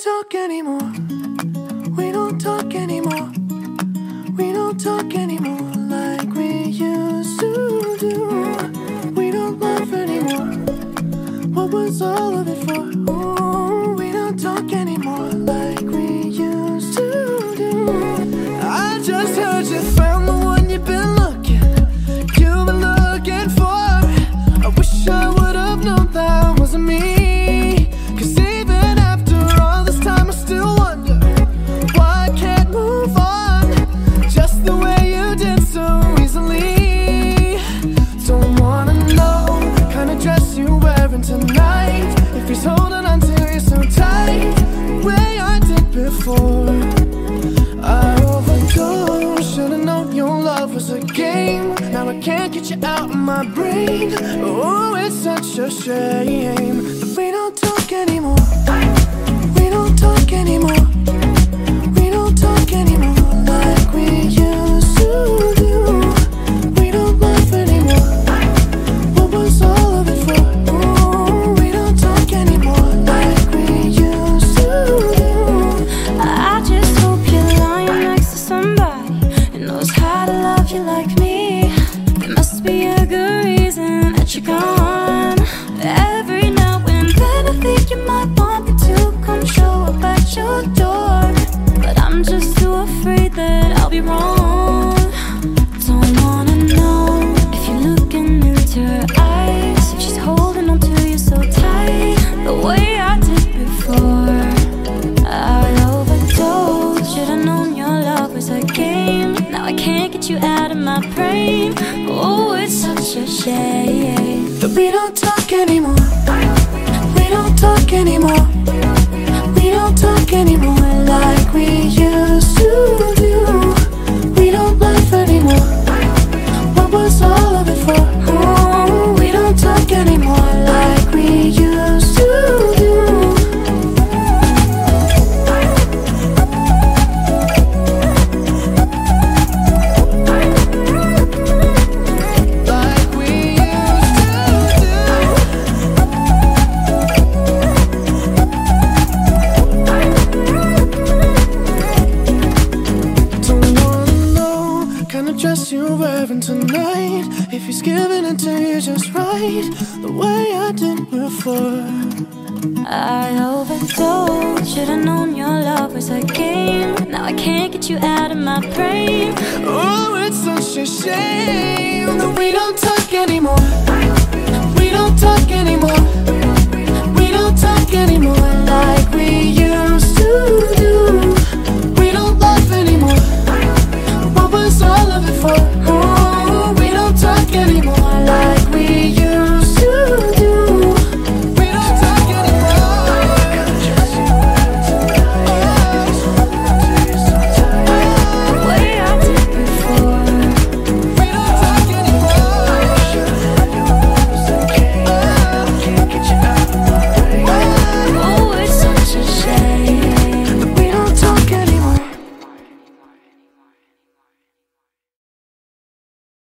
talk anymore. We don't talk anymore. We don't talk anymore like we used to do. We don't laugh anymore. What was all of it for? Ooh, can't get you out of my brain. Oh, it's such a shame that we don't talk anymore. We don't talk anymore. We don't talk anymore like we used to do. We don't laugh anymore. What was all of it for? Ooh, we don't talk anymore like we used to do. I just hope you're lying next to somebody who knows how to love you like me. Must be a good reason that you're gone. Every now and then I think you might want me to come show up at your door. But I'm just too afraid that I'll be wrong. Don't wanna know if you're looking into her eyes. If she's holding on to you so tight, the way I did before. I overdosed. Should've known your love was a game. I can't get you out of my brain. Oh, it's such a shame. That we don't talk anymore. We don't talk anymore. We don't talk anymore you're wearing tonight. If he's giving it to you just right, the way I did before. I overdosed. Should've known your love was a game. Now I can't get you out of my brain. Oh, it's such a shame that we don't talk anymore. We don't talk anymore. for